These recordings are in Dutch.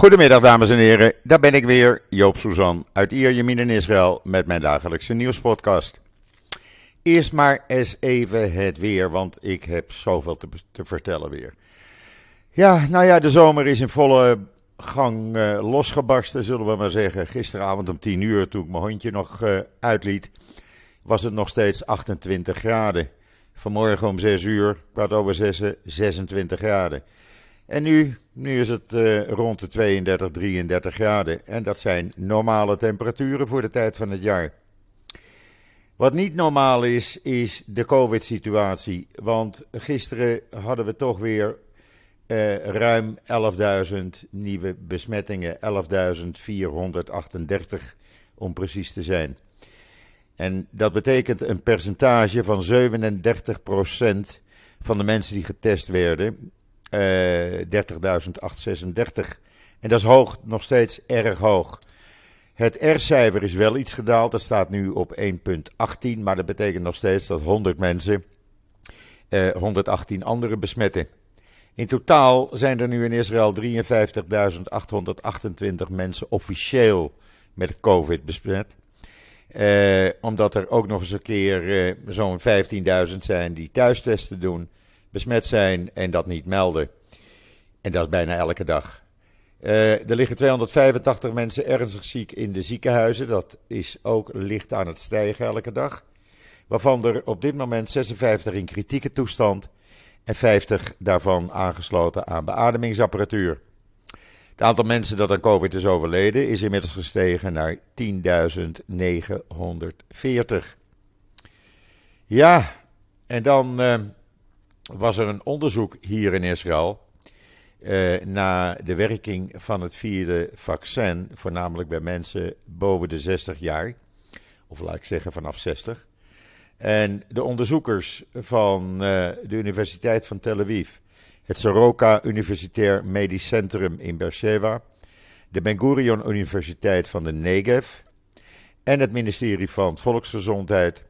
Goedemiddag dames en heren, daar ben ik weer, Joop Suzan uit Ierjemien in Israël met mijn dagelijkse nieuwspodcast. Eerst maar eens even het weer, want ik heb zoveel te, te vertellen weer. Ja, nou ja, de zomer is in volle gang uh, losgebarsten, zullen we maar zeggen. Gisteravond om 10 uur, toen ik mijn hondje nog uh, uitliet, was het nog steeds 28 graden. Vanmorgen om 6 uur, kwart over 6, 26 graden. En nu, nu is het uh, rond de 32, 33 graden. En dat zijn normale temperaturen voor de tijd van het jaar. Wat niet normaal is, is de COVID-situatie. Want gisteren hadden we toch weer uh, ruim 11.000 nieuwe besmettingen. 11.438 om precies te zijn. En dat betekent een percentage van 37% van de mensen die getest werden. Uh, 30.836. En dat is hoog, nog steeds erg hoog. Het R-cijfer is wel iets gedaald. Dat staat nu op 1,18. Maar dat betekent nog steeds dat 100 mensen uh, 118 anderen besmetten. In totaal zijn er nu in Israël 53.828 mensen officieel met COVID besmet. Uh, omdat er ook nog eens een keer zo'n 15.000 zijn die thuistesten doen, besmet zijn en dat niet melden. En dat is bijna elke dag. Uh, er liggen 285 mensen ernstig ziek in de ziekenhuizen. Dat is ook licht aan het stijgen elke dag. Waarvan er op dit moment 56 in kritieke toestand en 50 daarvan aangesloten aan beademingsapparatuur. Het aantal mensen dat aan COVID is overleden is inmiddels gestegen naar 10.940. Ja, en dan uh, was er een onderzoek hier in Israël uh, naar de werking van het vierde vaccin, voornamelijk bij mensen boven de 60 jaar, of laat ik zeggen vanaf 60. En de onderzoekers van uh, de Universiteit van Tel Aviv het Soroka Universitair Medisch Centrum in Beersheba, de Ben Gurion Universiteit van de Negev en het ministerie van Volksgezondheid.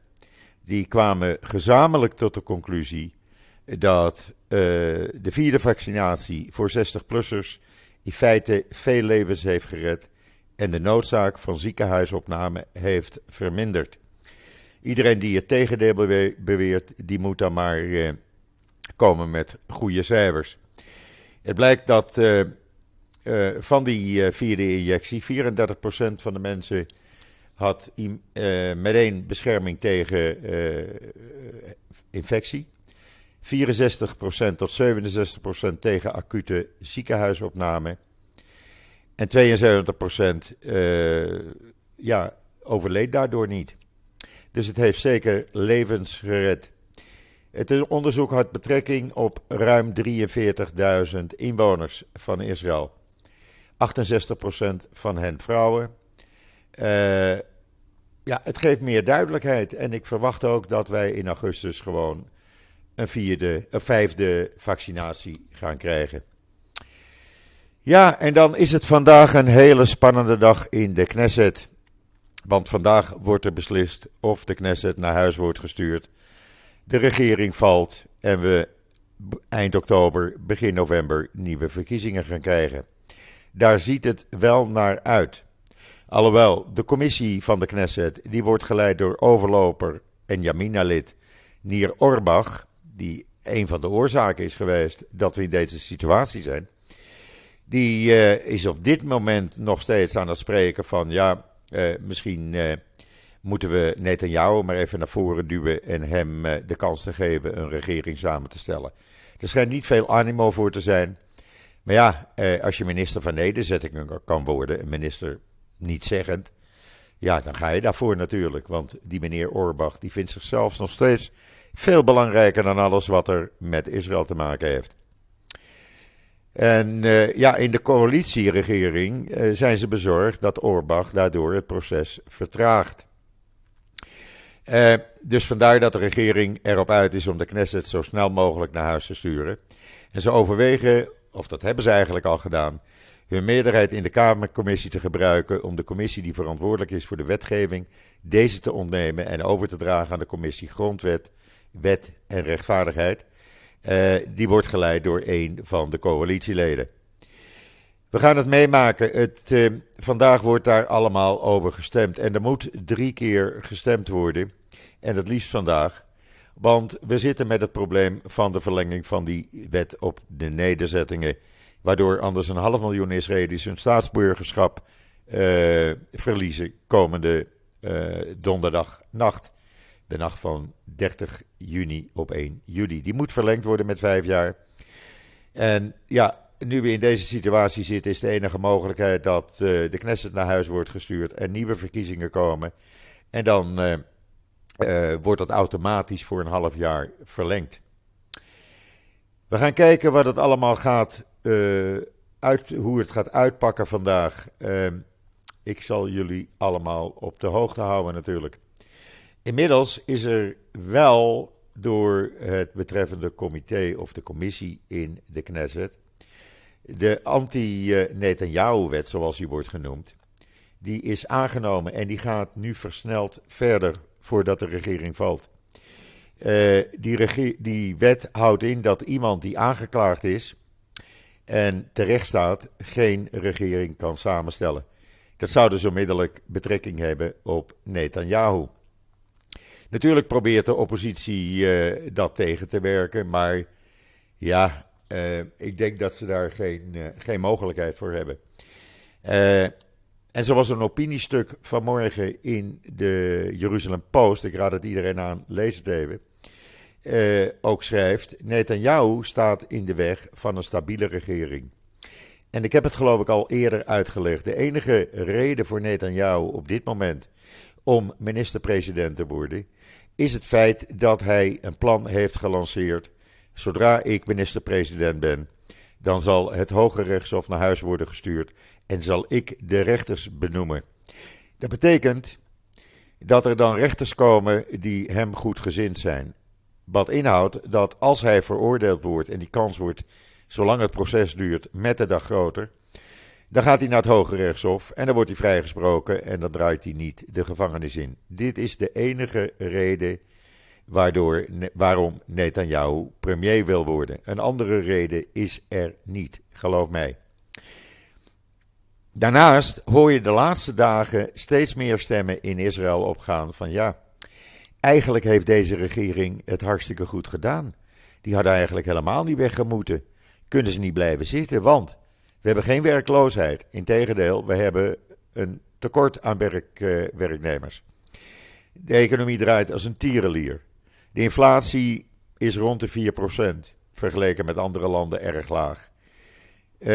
Die kwamen gezamenlijk tot de conclusie dat uh, de vierde vaccinatie voor 60-plussers in feite veel levens heeft gered en de noodzaak van ziekenhuisopname heeft verminderd. Iedereen die het tegendeel beweert, die moet dan maar uh, komen met goede cijfers. Het blijkt dat uh, van die vierde injectie 34% van de mensen had meteen bescherming tegen infectie. 64% tot 67% tegen acute ziekenhuisopname. En 72% ja, overleed daardoor niet. Dus het heeft zeker levens gered. Het onderzoek had betrekking op ruim 43.000 inwoners van Israël. 68% van hen vrouwen. Uh, ja, het geeft meer duidelijkheid. En ik verwacht ook dat wij in augustus gewoon een, vierde, een vijfde vaccinatie gaan krijgen. Ja, en dan is het vandaag een hele spannende dag in de Knesset. Want vandaag wordt er beslist of de Knesset naar huis wordt gestuurd de regering valt en we eind oktober, begin november nieuwe verkiezingen gaan krijgen. Daar ziet het wel naar uit. Alhoewel, de commissie van de Knesset, die wordt geleid door overloper en Jamina-lid Nier Orbach, die een van de oorzaken is geweest dat we in deze situatie zijn. Die uh, is op dit moment nog steeds aan het spreken van, ja, uh, misschien... Uh, moeten we Netanyahu maar even naar voren duwen en hem eh, de kans te geven een regering samen te stellen. Er schijnt niet veel animo voor te zijn. Maar ja, eh, als je minister van nederzettingen kan worden, een minister niet zeggend, ja, dan ga je daarvoor natuurlijk. Want die meneer Orbach, die vindt zichzelf nog steeds veel belangrijker dan alles wat er met Israël te maken heeft. En uh, ja, in de coalitieregering uh, zijn ze bezorgd dat Orbach daardoor het proces vertraagt. Uh, dus vandaar dat de regering erop uit is om de Knesset zo snel mogelijk naar huis te sturen. En ze overwegen, of dat hebben ze eigenlijk al gedaan, hun meerderheid in de Kamercommissie te gebruiken om de commissie die verantwoordelijk is voor de wetgeving deze te ontnemen en over te dragen aan de commissie Grondwet, Wet en Rechtvaardigheid. Uh, die wordt geleid door een van de coalitieleden. We gaan het meemaken. Het, eh, vandaag wordt daar allemaal over gestemd. En er moet drie keer gestemd worden. En het liefst vandaag. Want we zitten met het probleem van de verlenging van die wet op de nederzettingen. Waardoor anders een half miljoen Israëli's hun staatsburgerschap uh, verliezen komende uh, donderdagnacht. De nacht van 30 juni op 1 juli. Die moet verlengd worden met vijf jaar. En ja, nu we in deze situatie zitten, is de enige mogelijkheid dat uh, de Knesset naar huis wordt gestuurd en nieuwe verkiezingen komen. En dan wordt dat automatisch voor een half jaar verlengd. We gaan kijken wat het allemaal gaat, uit, hoe het gaat uitpakken vandaag. Ehm, ik zal jullie allemaal op de hoogte houden natuurlijk. Inmiddels is er wel door het betreffende comité of de commissie in de Knesset de anti-Netanyahu-wet, zoals die wordt genoemd, die is aangenomen en die gaat nu versneld verder voordat de regering valt. Uh, die, die wet houdt in dat iemand die aangeklaagd is en terecht staat, geen regering kan samenstellen. Dat zou dus onmiddellijk betrekking hebben op Netanyahu. Natuurlijk probeert de oppositie uh, dat tegen te werken, maar ja, uh, ik denk dat ze daar geen, uh, geen mogelijkheid voor hebben. en zoals een opiniestuk vanmorgen in de Jeruzalem Post, ik raad het iedereen aan, lees het even, ook schrijft: Netanyahu staat in de weg van een stabiele regering. En ik heb het geloof ik al eerder uitgelegd. De enige reden voor Netanyahu op dit moment om minister-president te worden, is het feit dat hij een plan heeft gelanceerd. Zodra ik minister-president ben, dan zal het Hoge Rechtshof naar huis worden gestuurd en zal ik de rechters benoemen. Dat betekent dat er dan rechters komen die hem goed gezind zijn. Wat inhoudt dat als hij veroordeeld wordt en die kans wordt zolang het proces duurt, met de dag groter. Dan gaat hij naar het Hoge Rechtshof en dan wordt hij vrijgesproken en dan draait hij niet de gevangenis in. Dit is de enige reden waardoor, waarom Netanyahu premier wil worden. Een andere reden is er niet, geloof mij. Daarnaast hoor je de laatste dagen steeds meer stemmen in Israël opgaan van ja, eigenlijk heeft deze regering het hartstikke goed gedaan. Die hadden eigenlijk helemaal niet weggemoeten kunnen ze niet blijven zitten, want we hebben geen werkloosheid. Integendeel, we hebben een tekort aan werk, uh, werknemers. De economie draait als een tierenlier. De inflatie is rond de 4%, vergeleken met andere landen erg laag. Uh,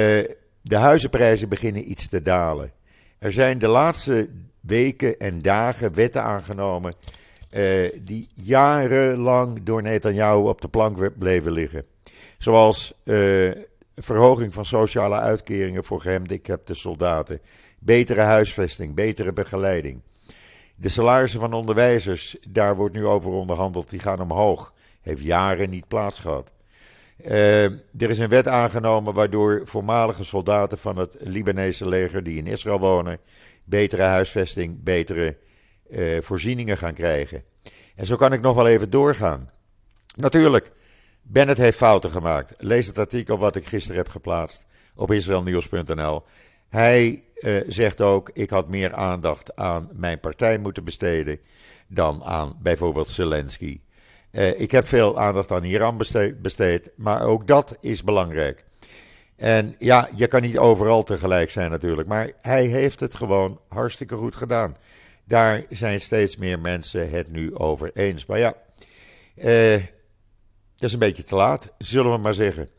de huizenprijzen beginnen iets te dalen. Er zijn de laatste weken en dagen wetten aangenomen uh, die jarenlang door Netanyahu op de plank bleven liggen. Zoals verhoging van sociale uitkeringen voor gehandicapte soldaten, betere huisvesting, betere begeleiding. De salarissen van onderwijzers, daar wordt nu over onderhandeld, die gaan omhoog. Heeft jaren niet plaats gehad. Uh, er is een wet aangenomen waardoor voormalige soldaten van het Libanese leger die in Israël wonen, betere huisvesting, betere uh, voorzieningen gaan krijgen. En zo kan ik nog wel even doorgaan. Natuurlijk, Bennett heeft fouten gemaakt. Lees het artikel wat ik gisteren heb geplaatst op israelnieuws.nl. Hij uh, zegt ook: ik had meer aandacht aan mijn partij moeten besteden dan aan bijvoorbeeld Zelensky. Uh, ik heb veel aandacht aan Iran besteed, besteed, maar ook dat is belangrijk. En ja, je kan niet overal tegelijk zijn natuurlijk, maar hij heeft het gewoon hartstikke goed gedaan. Daar zijn steeds meer mensen het nu over eens. Maar ja, uh, dat is een beetje te laat, zullen we maar zeggen.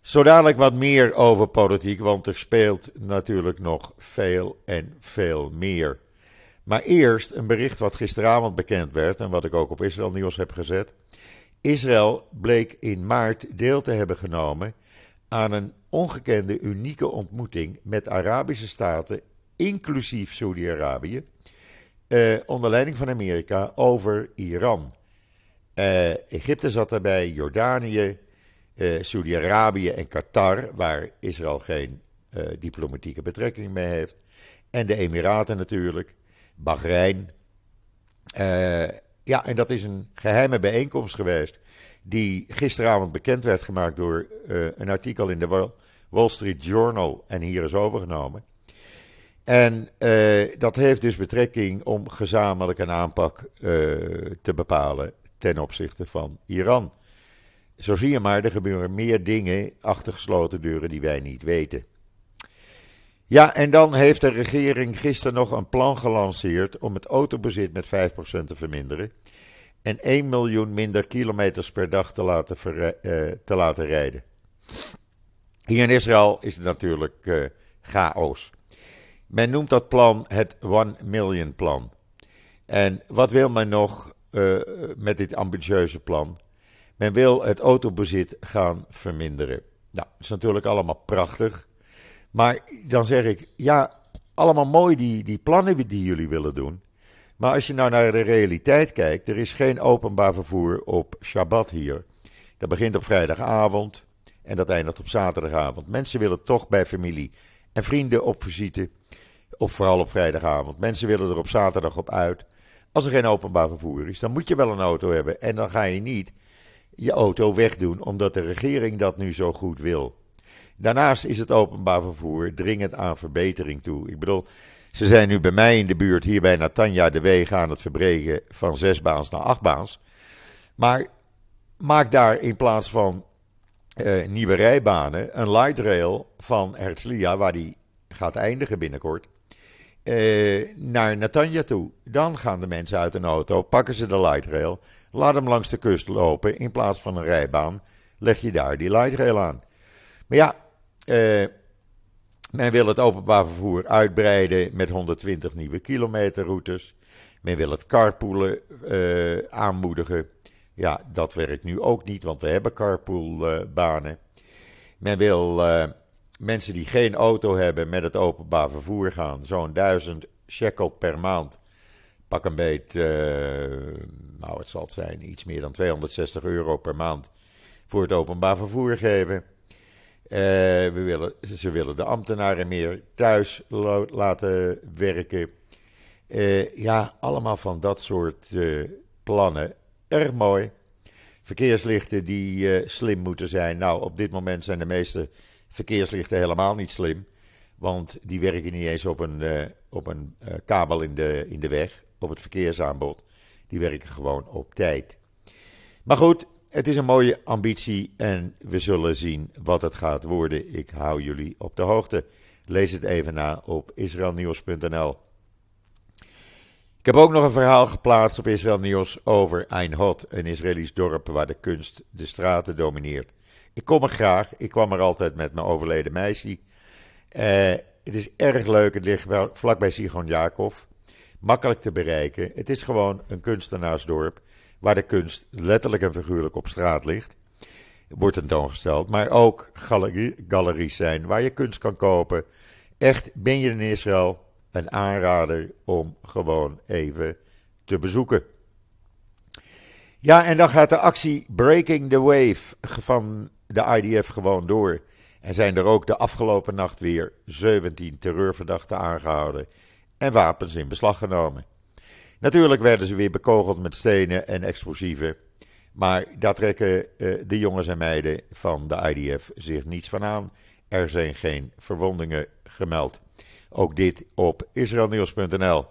Zo dadelijk wat meer over politiek, want er speelt natuurlijk nog veel en veel meer. Maar eerst een bericht wat gisteravond bekend werd en wat ik ook op Israël Nieuws heb gezet. Israël bleek in maart deel te hebben genomen aan een ongekende, unieke ontmoeting met Arabische staten, inclusief Saudi-Arabië, eh, onder leiding van Amerika, over Iran. Uh, Egypte zat daarbij, Jordanië, uh, Saudi-Arabië en Qatar, waar Israël geen uh, diplomatieke betrekking mee heeft. En de Emiraten natuurlijk, Bahrein. ja, en dat is een geheime bijeenkomst geweest, die gisteravond bekend werd gemaakt door een artikel in de Wall Street Journal en hier is overgenomen. En dat heeft dus betrekking om gezamenlijk een aanpak te bepalen ten opzichte van Iran. Zo zie je maar, er gebeuren meer dingen achter gesloten deuren die wij niet weten. Ja, en dan heeft de regering gisteren nog een plan gelanceerd om het autobezit met 5% te verminderen. En 1 miljoen minder kilometers per dag te laten, uh, te laten rijden. Hier in Israël is het natuurlijk uh, chaos. Men noemt dat plan het One Million Plan. En wat wil men nog uh, met dit ambitieuze plan? Men wil het autobezit gaan verminderen. Nou, dat is natuurlijk allemaal prachtig. Maar dan zeg ik, ja, allemaal mooi die, die plannen die jullie willen doen. Maar als je nou naar de realiteit kijkt, er is geen openbaar vervoer op Shabbat hier. Dat begint op vrijdagavond en dat eindigt op zaterdagavond. Mensen willen toch bij familie en vrienden op visite, of vooral op vrijdagavond. Mensen willen er op zaterdag op uit. Als er geen openbaar vervoer is, dan moet je wel een auto hebben. En dan ga je niet je auto wegdoen omdat de regering dat nu zo goed wil. Daarnaast is het openbaar vervoer dringend aan verbetering toe. Ik bedoel, ze zijn nu bij mij in de buurt, hier bij Natanja, de wegen aan het verbreken van zes baans naar acht baans. Maar maak daar in plaats van uh, nieuwe rijbanen een light rail van Herzliya, waar die gaat eindigen binnenkort, uh, naar Natanja toe. Dan gaan de mensen uit een auto, pakken ze de light rail, laat hem langs de kust lopen. In plaats van een rijbaan leg je daar die light rail aan. Maar ja, uh, men wil het openbaar vervoer uitbreiden met 120 nieuwe kilometerroutes. Men wil het carpoolen uh, aanmoedigen. Ja, dat werkt nu ook niet, want we hebben carpoolbanen. men wil mensen die geen auto hebben met het openbaar vervoer gaan. Zo'n 1000 shekel per maand. Pak een beet, nou het zal het zijn, iets meer dan 260 euro per maand voor het openbaar vervoer geven. Uh, we willen, ze willen de ambtenaren meer thuis laten werken. Uh, ja, allemaal van dat soort plannen. Erg mooi. Verkeerslichten die slim moeten zijn. Nou, op dit moment zijn de meeste verkeerslichten helemaal niet slim. Want die werken niet eens op een, op een kabel in de, in de weg, op het verkeersaanbod. Die werken gewoon op tijd. Maar goed, het is een mooie ambitie en we zullen zien wat het gaat worden. Ik hou jullie op de hoogte. Lees het even na op israelnieuws.nl. Ik heb ook nog een verhaal geplaatst op Israël Nieuws over Ein Hot, een Israëlisch dorp waar de kunst de straten domineert. Ik kom er graag, ik kwam er altijd met mijn overleden meisje. Uh, het is erg leuk, het ligt vlakbij Sigon Jacob. Makkelijk te bereiken. Het is gewoon een kunstenaarsdorp waar de kunst letterlijk en figuurlijk op straat ligt, wordt tentoongesteld. Maar ook galerie, galeries zijn waar je kunst kan kopen. Echt, ben je in Israël, een aanrader om gewoon even te bezoeken. Ja, en dan gaat de actie Breaking the Wave van de IDF gewoon door. En zijn er ook de afgelopen nacht weer 17 terreurverdachten aangehouden en wapens in beslag genomen. Natuurlijk werden ze weer bekogeld met stenen en explosieven. Maar daar trekken uh, de jongens en meiden van de IDF zich niets van aan. Er zijn geen verwondingen gemeld. Ook dit op israelnieuws.nl.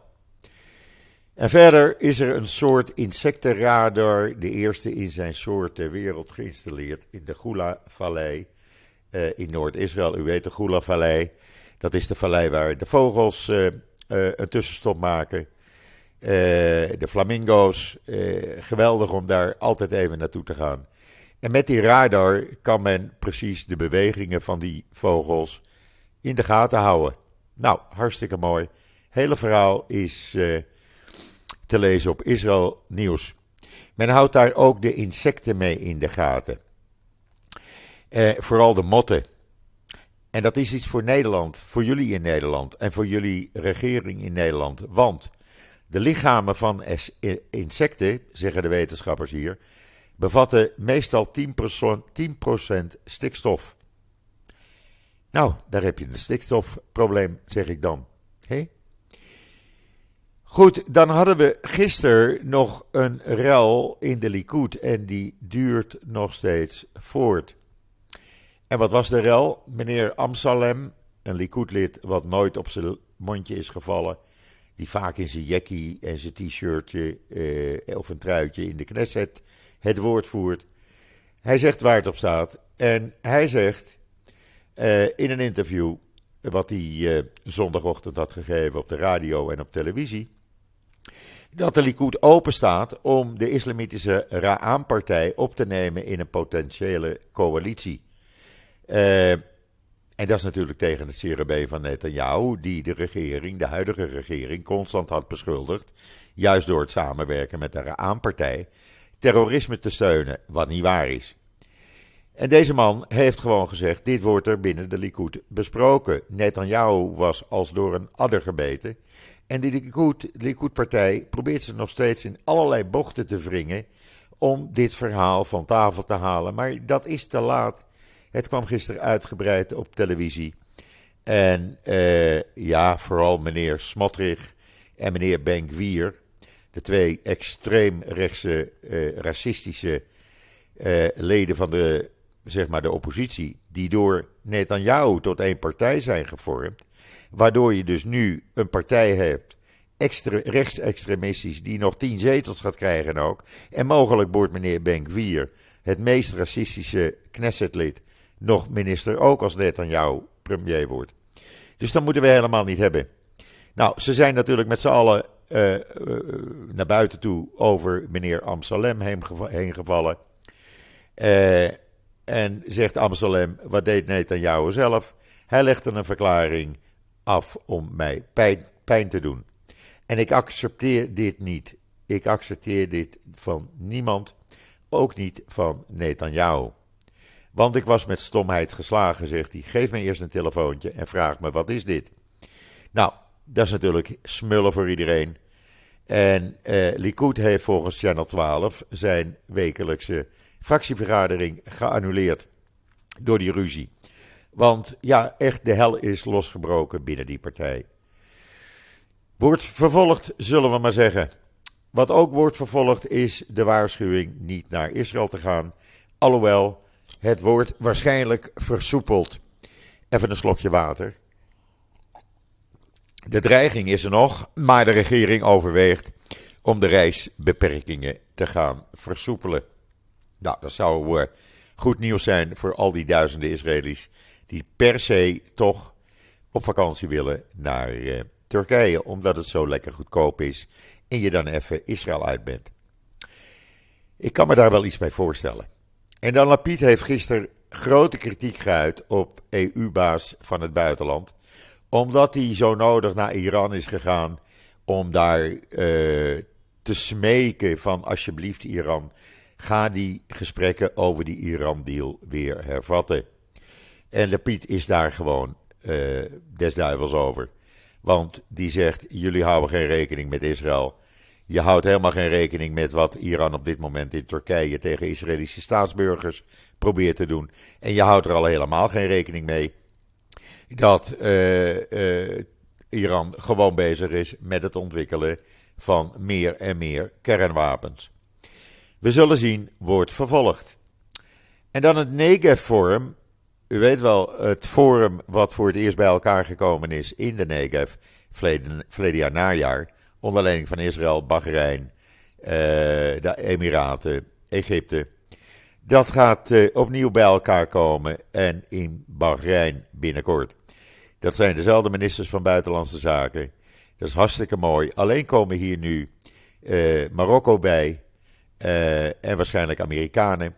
En verder is er een soort insectenradar, de eerste in zijn soort ter wereld, geïnstalleerd in de Gula-vallei uh, in Noord-Israël. U weet de Gula-vallei, dat is de vallei waar de vogels uh, een tussenstop maken. Eh, de flamingo's. Eh, geweldig om daar altijd even naartoe te gaan. En met die radar kan men precies de bewegingen van die vogels in de gaten houden. Nou, hartstikke mooi. hele verhaal is te lezen op Israël Nieuws. Men houdt daar ook de insecten mee in de gaten. Uh, vooral de motten. En dat is iets voor Nederland, voor jullie in Nederland en voor jullie regering in Nederland. Want de lichamen van insecten, zeggen de wetenschappers hier, bevatten meestal 10%, stikstof. Nou, daar heb je een stikstofprobleem, zeg ik dan. Goed, dan hadden we gisteren nog een rel in de Likud en die duurt nog steeds voort. En wat was de rel? Meneer Amsalem, een Likud-lid wat nooit op zijn mondje is gevallen, die vaak in zijn jackie en zijn t-shirtje eh, of een truitje in de Knesset het woord voert. Hij zegt waar het op staat. En hij zegt uh, in een interview, wat hij uh, zondagochtend had gegeven op de radio en op televisie, dat de Likud open staat om de islamitische Ra'an-partij op te nemen in een potentiële coalitie. Uh, en dat is natuurlijk tegen het CRB van Netanyahu, die de regering, de huidige regering, constant had beschuldigd, juist door het samenwerken met de Ra'an-partij, terrorisme te steunen, wat niet waar is. En deze man heeft gewoon gezegd: dit wordt er binnen de Likud besproken. Netanyahu was als door een adder gebeten. En de Likud-partij probeert ze nog steeds in allerlei bochten te wringen om dit verhaal van tafel te halen. Maar dat is te laat. Het kwam gisteren uitgebreid op televisie. En uh, ja, vooral meneer Smotrich en meneer Benkwier, de twee extreem rechtse, uh, racistische uh, leden van de, zeg maar de oppositie, die door Netanyahu tot één partij zijn gevormd, waardoor je dus nu een partij hebt, extre, rechtsextremistisch, die nog tien zetels gaat krijgen ook, en mogelijk wordt meneer Benkwier het meest racistische Knessetlid nog minister, ook als Netanyahu premier wordt. Dus dat moeten we helemaal niet hebben. Nou, ze zijn natuurlijk met z'n allen uh, uh, naar buiten toe over meneer Amsalem heen gevallen. Uh, en zegt Amsalem, wat deed Netanyahu zelf? Hij legde een verklaring af om mij pijn, pijn te doen. En ik accepteer dit niet. Ik accepteer dit van niemand, ook niet van Netanyahu. Want ik was met stomheid geslagen, zegt hij. Geef me eerst een telefoontje en vraag me wat is dit. Nou, dat is natuurlijk smullen voor iedereen. En eh, Likud heeft volgens Channel 12 zijn wekelijkse fractievergadering geannuleerd door die ruzie. Want ja, echt de hel is losgebroken binnen die partij. Wordt vervolgd, zullen we maar zeggen. Wat ook wordt vervolgd is de waarschuwing niet naar Israël te gaan. Alhoewel het wordt waarschijnlijk versoepeld. Even een slokje water. De dreiging is er nog, maar de regering overweegt om de reisbeperkingen te gaan versoepelen. Nou, dat zou uh, goed nieuws zijn voor al die duizenden Israëli's die per se toch op vakantie willen naar uh, Turkije, omdat het zo lekker goedkoop is en je dan even Israël uit bent. Ik kan me daar wel iets bij voorstellen. En dan Lapid heeft gisteren grote kritiek geuit op EU-baas van het buitenland. Omdat hij zo nodig naar Iran is gegaan om daar uh, te smeken van alsjeblieft Iran, ga die gesprekken over die Iran-deal weer hervatten. En Lapid is daar gewoon uh, des duivels over. Want die zegt, jullie houden geen rekening met Israël. Je houdt helemaal geen rekening met wat Iran op dit moment in Turkije tegen Israëlische staatsburgers probeert te doen. En je houdt er al helemaal geen rekening mee dat uh, uh, Iran gewoon bezig is met het ontwikkelen van meer en meer kernwapens. We zullen zien, wordt vervolgd. En dan het Negev-forum. U weet wel, het forum wat voor het eerst bij elkaar gekomen is in de Negev, verleden, jaar najaar onder leiding van Israël, Bahrein, uh, de Emiraten, Egypte. Dat gaat uh, opnieuw bij elkaar komen en in Bahrein binnenkort. Dat zijn dezelfde ministers van Buitenlandse Zaken. Dat is hartstikke mooi. Alleen komen hier nu uh, Marokko bij en waarschijnlijk Amerikanen.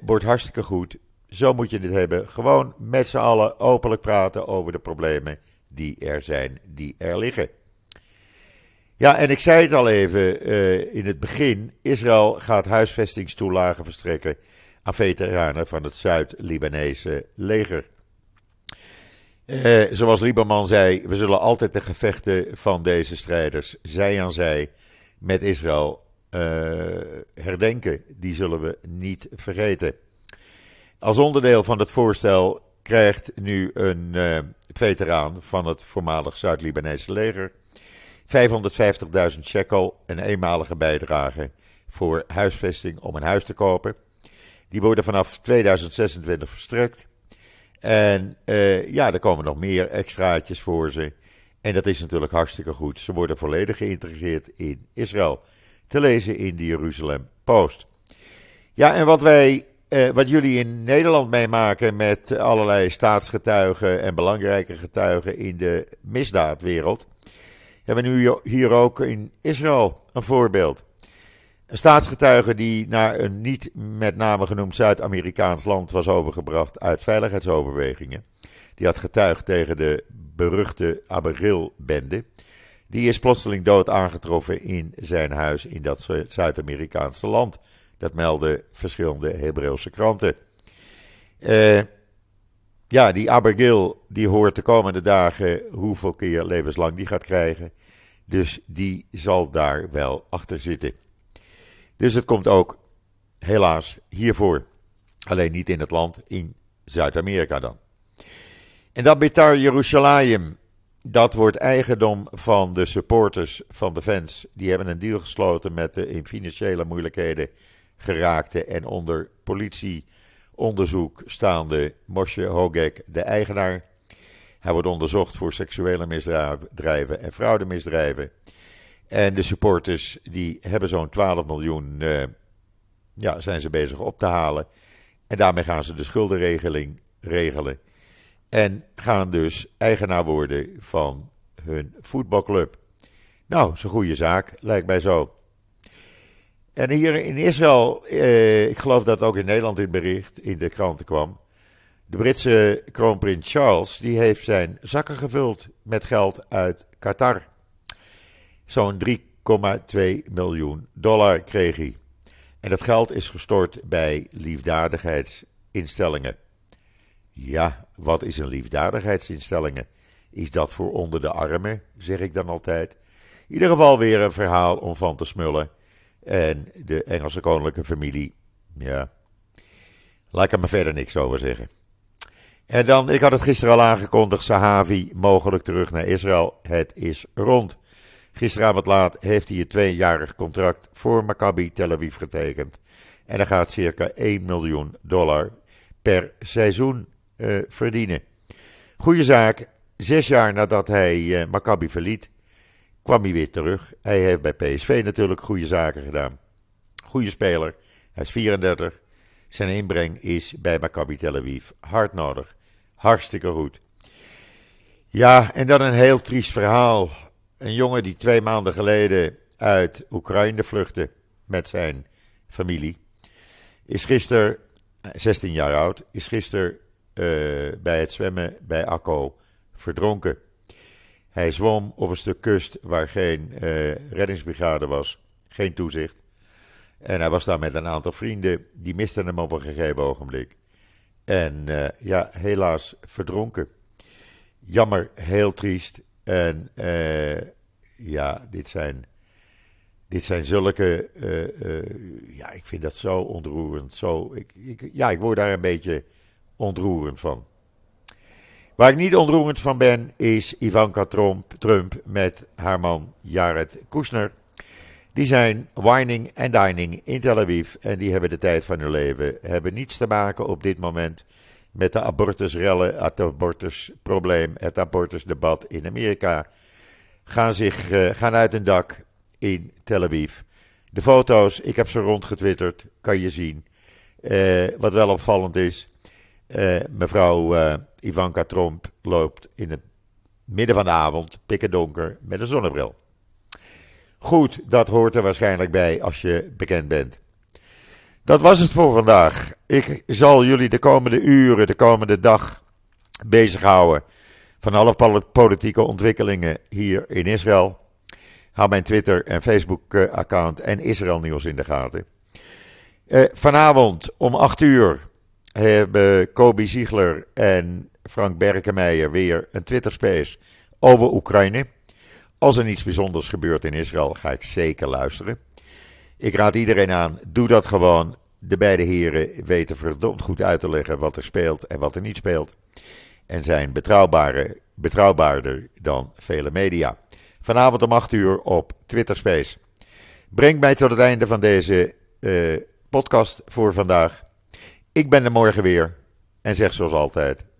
wordt hartstikke goed. Zo moet je het hebben. Gewoon met z'n allen openlijk praten over de problemen die er zijn, die er liggen. Ja, en ik zei het al even uh, in het begin. Israël gaat huisvestingstoelagen verstrekken aan veteranen van het Zuid-Libanese leger. Uh, zoals Lieberman zei, we zullen altijd de gevechten van deze strijders, zij aan zij, met Israël uh, herdenken. Die zullen we niet vergeten. Als onderdeel van het voorstel krijgt nu een veteraan van het voormalig Zuid-Libanese leger 550.000 shekel, een eenmalige bijdrage voor huisvesting om een huis te kopen. Die worden vanaf 2026 verstrekt. En ja, er komen nog meer extraatjes voor ze. En dat is natuurlijk hartstikke goed. Ze worden volledig geïntegreerd in Israël. Te lezen in de Jeruzalem Post. Ja, en wat wij, eh, wat jullie in Nederland meemaken met allerlei staatsgetuigen en belangrijke getuigen in de misdaadwereld, hebben we nu hier ook in Israël een voorbeeld. Een staatsgetuige die naar een niet met name genoemd Zuid-Amerikaans land was overgebracht uit veiligheidsoverwegingen. Die had getuigd tegen de beruchte Abergil-bende. Die is plotseling dood aangetroffen in zijn huis in dat Zuid-Amerikaanse land. Dat melden verschillende Hebreeuwse kranten. Uh, ja, die Abergil die hoort de komende dagen hoeveel keer levenslang die gaat krijgen. Dus die zal daar wel achter zitten. Dus het komt ook helaas hiervoor. Alleen niet in het land, in Zuid-Amerika dan. En dat Betar Jerusalem, dat wordt eigendom van de supporters van de fans. Die hebben een deal gesloten met de in financiële moeilijkheden geraakte en onder politieonderzoek staande Moshe Hogek, de eigenaar. Hij wordt onderzocht voor seksuele misdrijven en fraudemisdrijven. En de supporters die hebben zo'n 12 miljoen, uh, ja, zijn ze bezig op te halen. En daarmee gaan ze de schuldenregeling regelen. En gaan dus eigenaar worden van hun voetbalclub. Nou, is een goede zaak, lijkt mij zo. En hier in Israël, eh, ik geloof dat ook in Nederland in bericht in de kranten kwam. De Britse kroonprins Charles, die heeft zijn zakken gevuld met geld uit Qatar. Zo'n 3,2 miljoen dollar kreeg hij. En dat geld is gestort bij liefdadigheidsinstellingen. Ja, wat is een liefdadigheidsinstellingen? Is dat voor onder de armen, zeg ik dan altijd. In ieder geval weer een verhaal om van te smullen. En de Engelse koninklijke familie, ja, laat ik er maar verder niks over zeggen. En dan, ik had het gisteren al aangekondigd, Sahavi mogelijk terug naar Israël. Het is rond. Gisteravond laat heeft hij een tweejarig contract voor Maccabi Tel Aviv getekend. En hij gaat circa 1 miljoen dollar per seizoen uh, verdienen. Goeie zaak. Zes jaar nadat hij uh, Maccabi verliet, kwam hij weer terug. Hij heeft bij PSV natuurlijk goede zaken gedaan. Goede speler. Hij is 34. Zijn inbreng is bij Maccabi Tel Aviv hard nodig. Hartstikke goed. Ja, en dan een heel triest verhaal. Een jongen die twee maanden geleden uit Oekraïne vluchtte met zijn familie. Is gisteren, 16 jaar oud, is gisteren uh, bij het zwemmen bij Akko verdronken. Hij zwom op een stuk kust waar geen uh, reddingsbrigade was, geen toezicht. En hij was daar met een aantal vrienden, die misten hem op een gegeven ogenblik. En uh, ja, helaas verdronken. Jammer, heel triest. En uh, ja, dit zijn, dit zijn zulke. ja, ik vind dat zo ontroerend. Zo, ik, ik, ja, ik word daar een beetje ontroerend van. Waar ik niet ontroerend van ben, is Ivanka Trump, Trump met haar man Jared Kushner. Die zijn wining en dining in Tel Aviv en die hebben de tijd van hun leven. Hebben niets te maken op dit moment met de abortusrellen, het abortusprobleem, het abortusdebat in Amerika. Gaan, zich, uh, gaan uit een dak in Tel Aviv. De foto's, ik heb ze rondgetwitterd, kan je zien. Uh, wat wel opvallend is, uh, mevrouw Ivanka Trump loopt in het midden van de avond, pikken donker, met een zonnebril. Goed, dat hoort er waarschijnlijk bij als je bekend bent. Dat was het voor vandaag. Ik zal jullie de komende uren, de komende dag bezighouden van alle politieke ontwikkelingen hier in Israël. Hou mijn Twitter en Facebook-account en Israël Nieuws in de gaten. Uh, vanavond om 8 uur hebben Kobi Ziegler en Frank Berkenmeijer weer een Twitter-space over Oekraïne. Als er niets bijzonders gebeurt in Israël, ga ik zeker luisteren. Ik raad iedereen aan, doe dat gewoon. De beide heren weten verdomd goed uit te leggen wat er speelt en wat er niet speelt. En zijn betrouwbaarder dan vele media. Vanavond om 8 uur op Twitter Space. Breng mij tot het einde van deze uh, podcast voor vandaag. Ik ben er morgen weer en zeg zoals altijd: